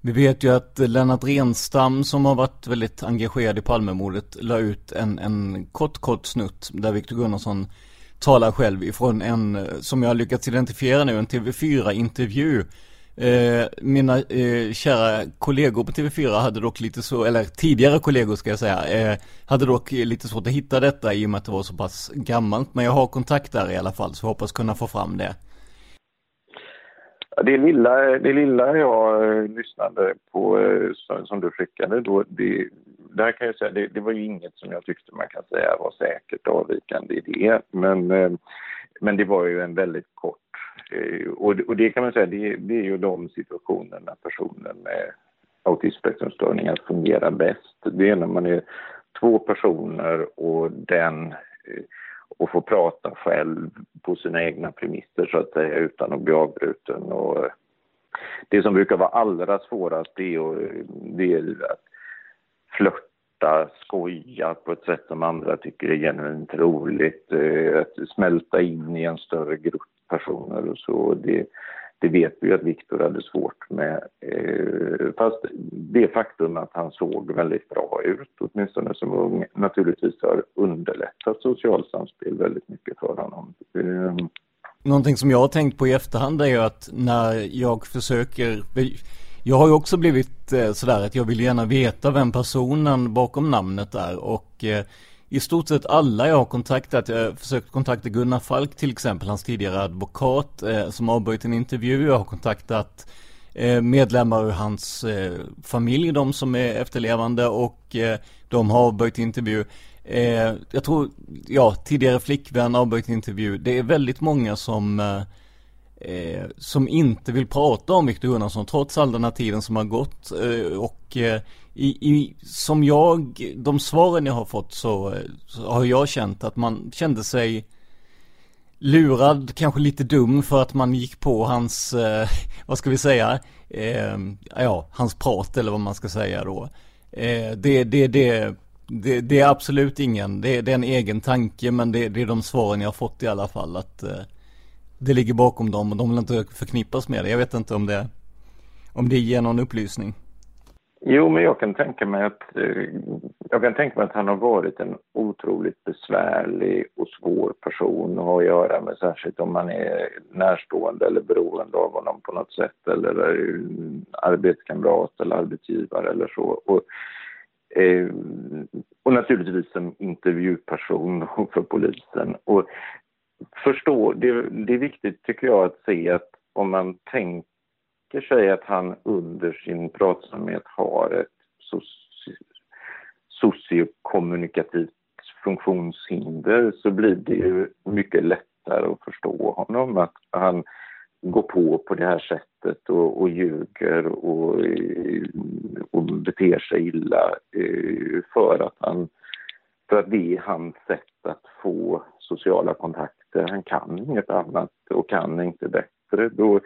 Vi vet ju att Lennart Renstam som har varit väldigt engagerad i Palmemordet la ut en, en kort, kort snutt där Viktor Gunnarsson talar själv ifrån en, eh, som jag har lyckats identifiera nu, en TV4-intervju. Eh, mina eh, kära kollegor på TV4 hade dock lite så, eller tidigare kollegor ska jag säga, eh, hade dock lite svårt att hitta detta i och med att det var så pass gammalt. Men jag har kontakt där i alla fall, så hoppas kunna få fram det. Det lilla, det lilla jag eh, lyssnade på eh, som du skickade då, det, där kan jag säga, det, det, var ju inget som jag tyckte man kan säga var säkert avvikande idé. Men, eh, men det var ju en väldigt kort... Och, och det kan man säga, det, det är ju de situationer när personen med autismspektrumstörningar fungerar bäst. Det är när man är två personer och den och få prata själv på sina egna premisser så att säga utan att bli avbruten. Och eh, det som brukar vara allra svårast det är, det är att flörta, skoja på ett sätt som andra tycker är genuint roligt. Eh, att smälta in i en större grupp personer och så. Det, det vet vi ju att Viktor hade svårt med. Eh, fast det faktum att han såg väldigt bra ut, åtminstone som ung, naturligtvis har underlättat socialsamspel väldigt mycket för honom. Eh, Någonting som jag har tänkt på i efterhand är ju att när jag försöker jag har ju också blivit eh, sådär att jag vill gärna veta vem personen bakom namnet är och eh, i stort sett alla jag har kontaktat, jag har försökt kontakta Gunnar Falk till exempel, hans tidigare advokat eh, som avböjt en intervju. Jag har kontaktat eh, medlemmar ur hans eh, familj, de som är efterlevande och eh, de har avböjt intervju. Eh, jag tror, ja, tidigare flickvän avböjt intervju. Det är väldigt många som eh, eh, som inte vill prata om Victor Gunnarsson trots all den här tiden som har gått. Eh, och eh, i, i, som jag, de svaren jag har fått så, eh, så, har jag känt att man kände sig lurad, kanske lite dum för att man gick på hans, eh, vad ska vi säga, eh, ja, hans prat eller vad man ska säga då. Eh, det, det, det, det, det är absolut ingen, det, det är en egen tanke men det, det är de svaren jag har fått i alla fall att eh, det ligger bakom dem och de vill inte förknippas med det. Jag vet inte om det, om det ger någon upplysning. Jo, men jag kan tänka mig att eh, jag kan tänka mig att han har varit en otroligt besvärlig och svår person att ha att göra med, särskilt om man är närstående eller beroende av honom på något sätt eller arbetskamrat eller arbetsgivare eller så. Och, eh, och naturligtvis en intervjuperson för polisen. Och förstå, det, det är viktigt tycker jag att se att om man tänker sig att han under sin pratsamhet har ett sociokommunikativt funktionshinder så blir det ju mycket lättare att förstå honom. Att han går på på det här sättet och, och ljuger och, och beter sig illa eh, för att, han, för att det är hans sätt att få sociala kontakter Eh, han kan inget annat och kan inte bättre, då,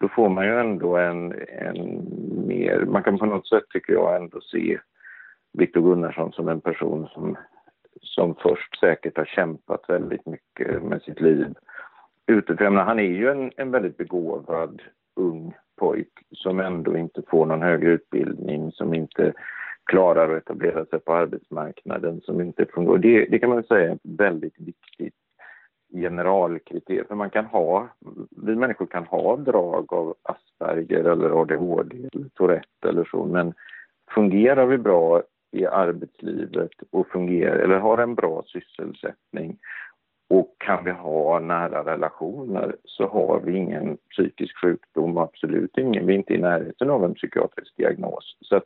då får man ju ändå en, en mer... Man kan på något sätt, tycker jag, ändå se Viktor Gunnarsson som en person som, som först säkert har kämpat väldigt mycket med sitt liv utifrån. Han är ju en, en väldigt begåvad ung pojk som ändå inte får någon högre utbildning, som inte klarar att etablera sig på arbetsmarknaden, som inte fungerar. Det, det kan man säga är ett väldigt viktigt generalkriterier. För man kan ha, vi människor kan ha drag av Asperger eller ADHD eller Tourette eller så, men fungerar vi bra i arbetslivet och fungerar, eller har en bra sysselsättning och kan vi ha nära relationer så har vi ingen psykisk sjukdom, absolut ingen. Vi är inte i närheten av en psykiatrisk diagnos. Så att,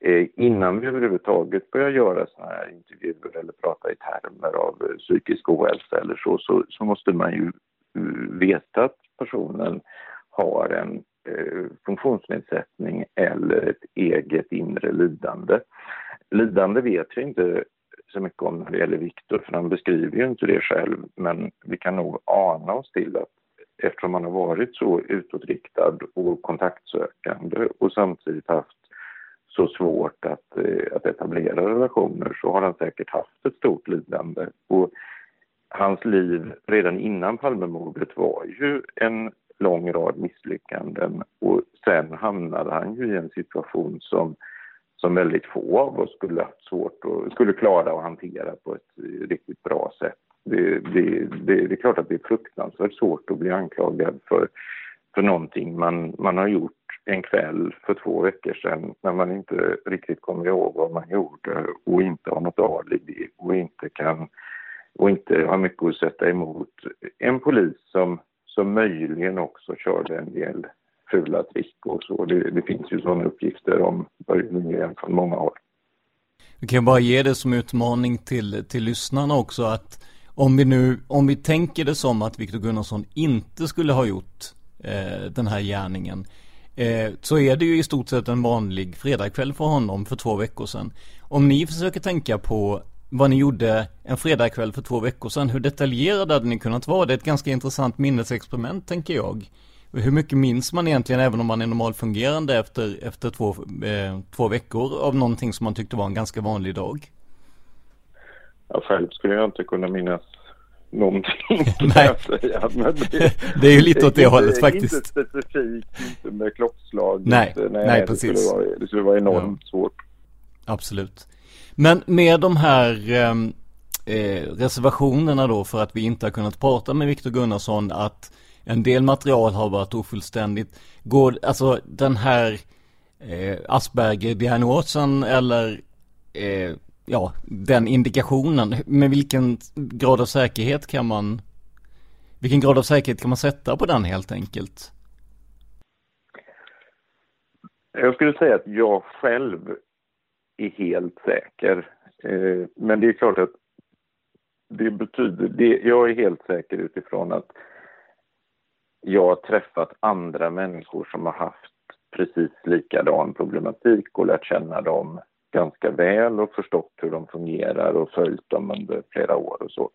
Eh, innan vi överhuvudtaget börjar göra sådana här intervjuer eller prata i termer av eh, psykisk ohälsa eller så, så, så måste man ju eh, veta att personen har en eh, funktionsnedsättning eller ett eget inre lidande. Lidande vet vi inte så mycket om när det gäller Viktor, för han beskriver ju inte det själv, men vi kan nog ana oss till att eftersom han har varit så utåtriktad och kontaktsökande och samtidigt haft så svårt att, eh, att etablera relationer så har han säkert haft ett stort lidande. Och hans liv redan innan Palmemordet var ju en lång rad misslyckanden och sen hamnade han ju i en situation som som väldigt få av oss skulle haft svårt att skulle klara att hantera på ett riktigt bra sätt. Det, det, det, det är klart att det är fruktansvärt svårt att bli anklagad för, för någonting man, man har gjort en kväll för två veckor sedan när man inte riktigt kommer ihåg vad man gjorde och inte har något alibi och inte kan och inte har mycket att sätta emot en polis som, som möjligen också körde en del fula trick och så. Det, det finns ju sådana uppgifter om Börje Lundgren från många håll. Vi kan bara ge det som utmaning till, till lyssnarna också att om vi nu, om vi tänker det som att Viktor Gunnarsson inte skulle ha gjort eh, den här gärningen eh, så är det ju i stort sett en vanlig fredagkväll för honom för två veckor sedan. Om ni försöker tänka på vad ni gjorde en fredagkväll för två veckor sedan, hur detaljerade hade ni kunnat vara? Det är ett ganska intressant minnesexperiment tänker jag. Hur mycket minns man egentligen även om man är normalfungerande efter, efter två, eh, två veckor av någonting som man tyckte var en ganska vanlig dag? Ja, själv skulle jag inte kunna minnas någonting. Nej. Säga, det, det är ju lite åt det inte, hållet faktiskt. Inte specifikt, inte med klockslag. Nej, nej, nej det precis. Skulle vara, det skulle vara enormt ja. svårt. Absolut. Men med de här ehm, eh, reservationerna då för att vi inte har kunnat prata med Viktor Gunnarsson att en del material har varit ofullständigt. Går, alltså den här eh, Asperger-diagnosen eller eh, ja, den indikationen, med vilken grad av säkerhet kan man vilken grad av säkerhet kan man sätta på den helt enkelt? Jag skulle säga att jag själv är helt säker. Eh, men det är klart att det betyder, det, jag är helt säker utifrån att jag har träffat andra människor som har haft precis likadan problematik och lärt känna dem ganska väl och förstått hur de fungerar och följt dem under flera år och så.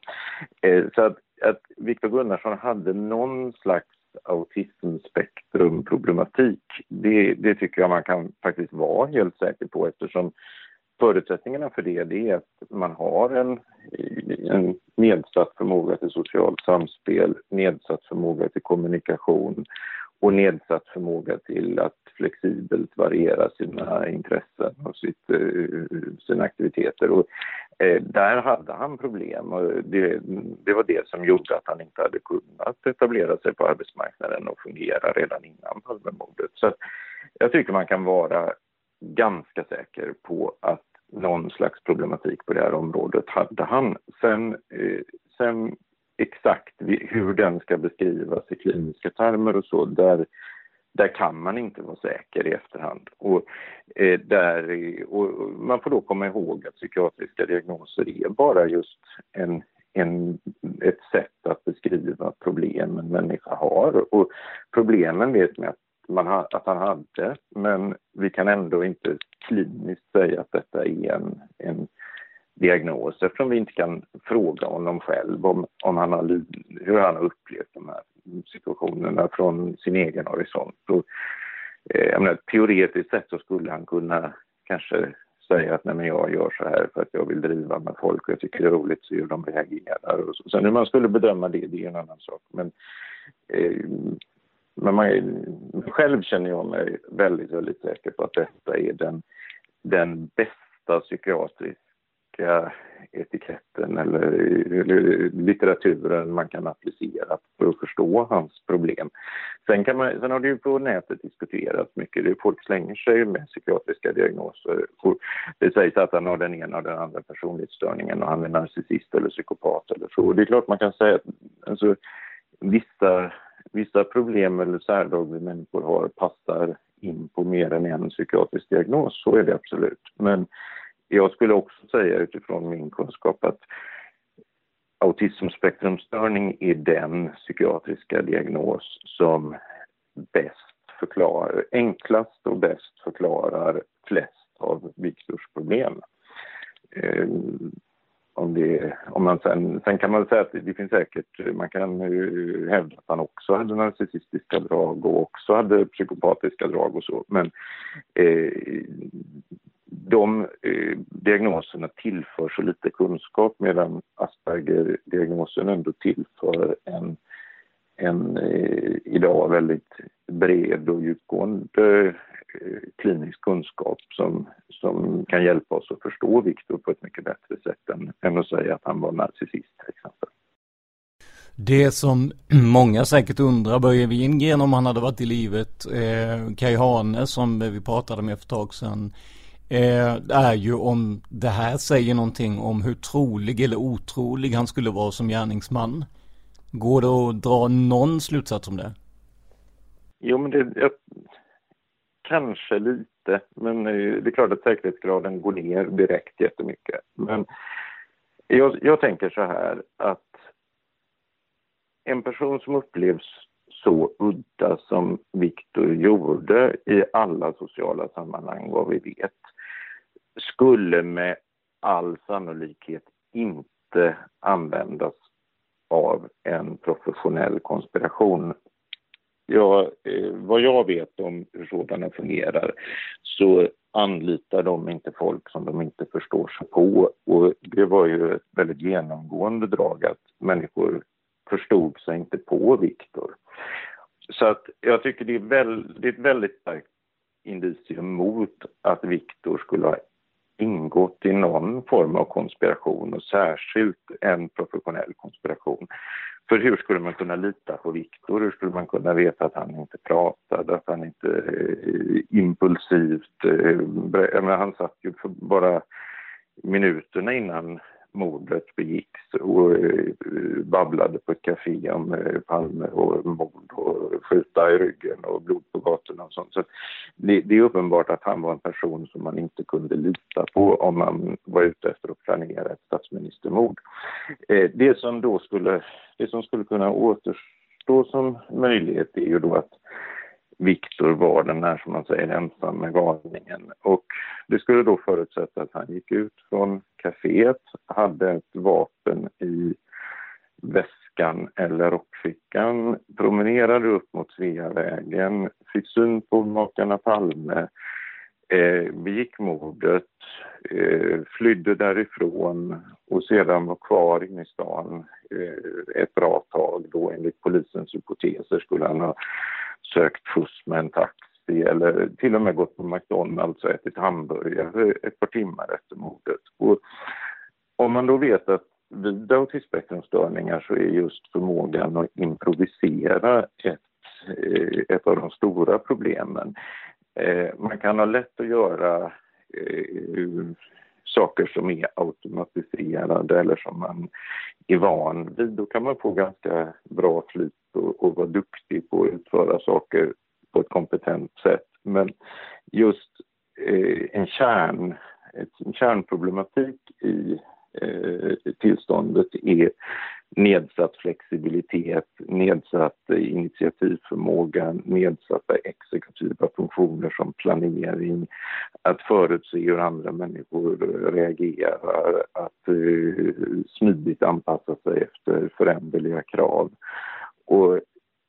Eh, så att, att Viktor Gunnarsson hade någon slags autismspektrumproblematik, det, det tycker jag man kan faktiskt vara helt säker på eftersom Förutsättningarna för det, det är att man har en, en nedsatt förmåga till socialt samspel, nedsatt förmåga till kommunikation och nedsatt förmåga till att flexibelt variera sina intressen och sitt, eh, sina aktiviteter. Och, eh, där hade han problem och det, det, var det som gjorde att han inte hade kunnat etablera sig på arbetsmarknaden och fungera redan innan Palmemordet. Så jag tycker man kan vara ganska säker på att någon slags problematik på det här området hade han. Sen, eh, sen exakt hur den ska beskrivas i kliniska termer och så, där, där kan man inte vara säker i efterhand. Och, eh, där, och man får då komma ihåg att psykiatriska diagnoser är bara just en, en, ett sätt att beskriva problem en människa har. Och problemen vet man att man ha, att han hade. Men vi kan ändå inte kliniskt säga att detta är en, en diagnos eftersom vi inte kan fråga honom själv om, om han har, hur han har upplevt de här situationerna från sin egen horisont. Och, eh, menar, teoretiskt sett så skulle han kunna kanske säga att nej men jag gör så här för att jag vill driva med folk och jag tycker det är roligt att se hur de reagerar. Och så. Sen hur man skulle bedöma det, det är en annan sak. Men, eh, men man, själv känner jag mig väldigt, väldigt säker på att detta är den, den bästa psykiatriska etiketten eller, eller litteraturen man kan applicera för att förstå hans problem. Sen, kan man, sen har det ju på nätet diskuterats mycket. Det folk slänger sig med psykiatriska diagnoser. Det sägs att han har den ena och den andra personlighetsstörningen och han är narcissist eller psykopat eller så. Det är klart man kan säga att alltså, vissa, vissa problem eller särdrag vi människor har passar in på mer än en psykiatrisk diagnos. Så är det absolut. Men jag skulle också säga utifrån min kunskap att autismspektrumstörning är den psykiatriska diagnos som bäst förklarar, enklast och bäst förklarar flest av Viktors problem. Ehm, om, det, om man sen, sen kan man säga att det finns säkert, man kan hävda att han också hade narcissistiska drag och också hade psykopatiska drag och så, men eh, de eh, diagnoserna tillför så lite kunskap medan Asperger-diagnosen ändå tillför en, en eh, idag väldigt bred och djupgående eh, klinisk kunskap som, som kan hjälpa oss att förstå Viktor på ett mycket bättre sätt än, än att säga att han var narcissist till exempel. Det som många säkert undrar, Börje Wingren om han hade varit i livet, eh, Kaj Hane som vi pratade med för ett tag sedan, eh, är ju om det här säger någonting om hur trolig eller otrolig han skulle vara som gärningsman. Går det att dra någon slutsats om det? Jo, men det, jag, kanske lite, men det är klart att säkerhetsgraden går ner direkt jättemycket. Men jag, jag tänker så här att en person som upplevs så udda som Viktor gjorde i alla sociala sammanhang, vad vi vet, skulle med all sannolikhet inte användas av en professionell konspiration. Ja, eh, vad jag vet om hur sådana fungerar så anlitar de inte folk som de inte förstår sig på. Och det var ju ett väldigt genomgående drag att människor förstod sig inte på Viktor. Så att jag tycker det är, väl, det är ett väldigt starkt indicium mot att Viktor skulle ha ingått i någon form av konspiration och särskilt en professionell konspiration. För hur skulle man kunna lita på Viktor? Hur skulle man kunna veta att han inte pratade, att han inte eh, impulsivt... Eh, han satt ju för bara minuterna innan mordet begicks och eh, babblade på ett café om Palme och mord och skjuta i ryggen och blod på gatorna och sånt. Så det, det, är uppenbart att han var en person som man inte kunde lita på om man var ute efter att planera ett statsministermord. Eh, det som då skulle, det som skulle kunna återstå som möjlighet är ju då att Viktor var den där, som man säger, ensamme galningen. Och det skulle då förutsätta att han gick ut från kaféet, hade ett vapen i väskan eller rockfickan, promenerade upp mot Sveavägen, fick syn på makarna Palme, eh, begick mordet, eh, flydde därifrån och sedan var kvar inne i stan eh, ett bra tag. Då enligt polisens hypoteser skulle han ha sökt skjuts med en taxi eller till och med gått på McDonalds och ätit hamburgare ett par timmar efter mordet. Och om man då vet att vid autismspektrumstörningar så är just förmågan att improvisera ett, eh, ett av de stora problemen. Eh, man kan ha lätt att göra eh, saker som är automatiserade eller som man är van vid. Då kan man få ganska bra flyt och, och vara duktig på att utföra saker på ett kompetent sätt. Men just eh, en, kärn, ett, en kärnproblematik i eh, tillståndet är nedsatt flexibilitet, nedsatt initiativförmåga, nedsatta exekutiva funktioner som planering, att förutse hur andra människor reagerar, att uh, smidigt anpassa sig efter föränderliga krav. Och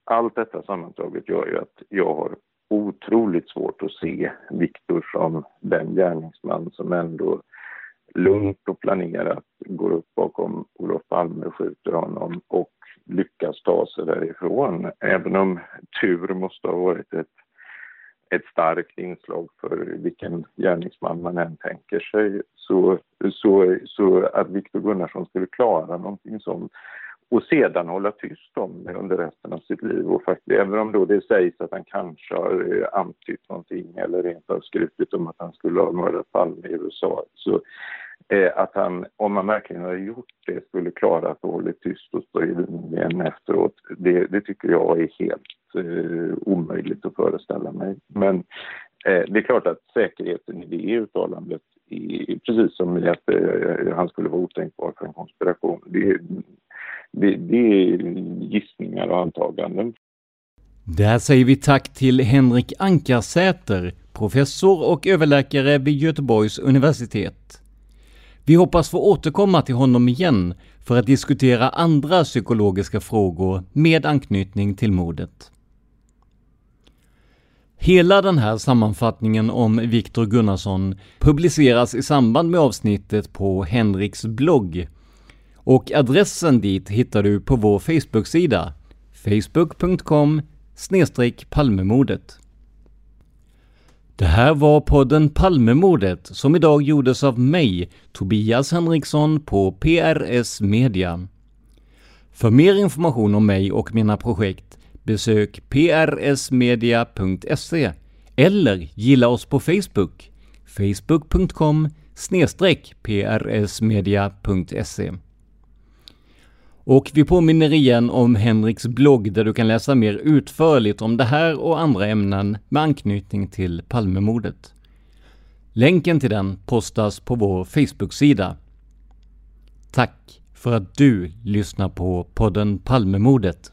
allt detta sammantaget gör ju att jag har otroligt svårt att se Viktor som den gärningsman som ändå lugnt och planerat går upp bakom Olof Palme och skjuter honom och lyckas ta sig därifrån. Även om tur måste ha varit ett, ett starkt inslag för vilken gärningsman man än tänker sig så, så, så att Viktor Gunnarsson skulle klara någonting sånt och sedan hålla tyst om det under resten av sitt liv. Och faktiskt, även om då det sägs att han kanske har eh, antytt någonting eller rent av skrutit om att han skulle ha mördat Palme i USA så eh, att han, om han verkligen hade gjort det, skulle klara att hålla tyst och stå i linjen efteråt, det, det, tycker jag är helt eh, omöjligt att föreställa mig. Men eh, det är klart att säkerheten i det uttalandet i, precis som i att eh, han skulle vara otänkbar för en konspiration. Det, det, det är gissningar och antaganden. Där säger vi tack till Henrik Ankarsäter, professor och överläkare vid Göteborgs universitet. Vi hoppas få återkomma till honom igen för att diskutera andra psykologiska frågor med anknytning till mordet. Hela den här sammanfattningen om Viktor Gunnarsson publiceras i samband med avsnittet på Henriks blogg och adressen dit hittar du på vår Facebook-sida facebook.com Palmemordet. Det här var podden Palmemordet som idag gjordes av mig, Tobias Henriksson på PRS Media. För mer information om mig och mina projekt besök prsmedia.se eller gilla oss på Facebook, facebook.com prsmedia.se. Och vi påminner igen om Henriks blogg där du kan läsa mer utförligt om det här och andra ämnen med anknytning till Palmemordet. Länken till den postas på vår Facebook-sida. Tack för att du lyssnar på podden Palmemordet.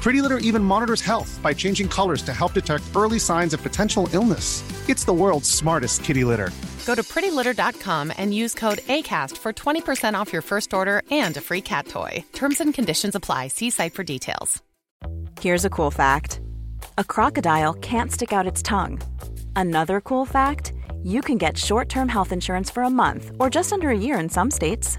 Pretty Litter even monitors health by changing colors to help detect early signs of potential illness. It's the world's smartest kitty litter. Go to prettylitter.com and use code ACAST for 20% off your first order and a free cat toy. Terms and conditions apply. See site for details. Here's a cool fact a crocodile can't stick out its tongue. Another cool fact you can get short term health insurance for a month or just under a year in some states.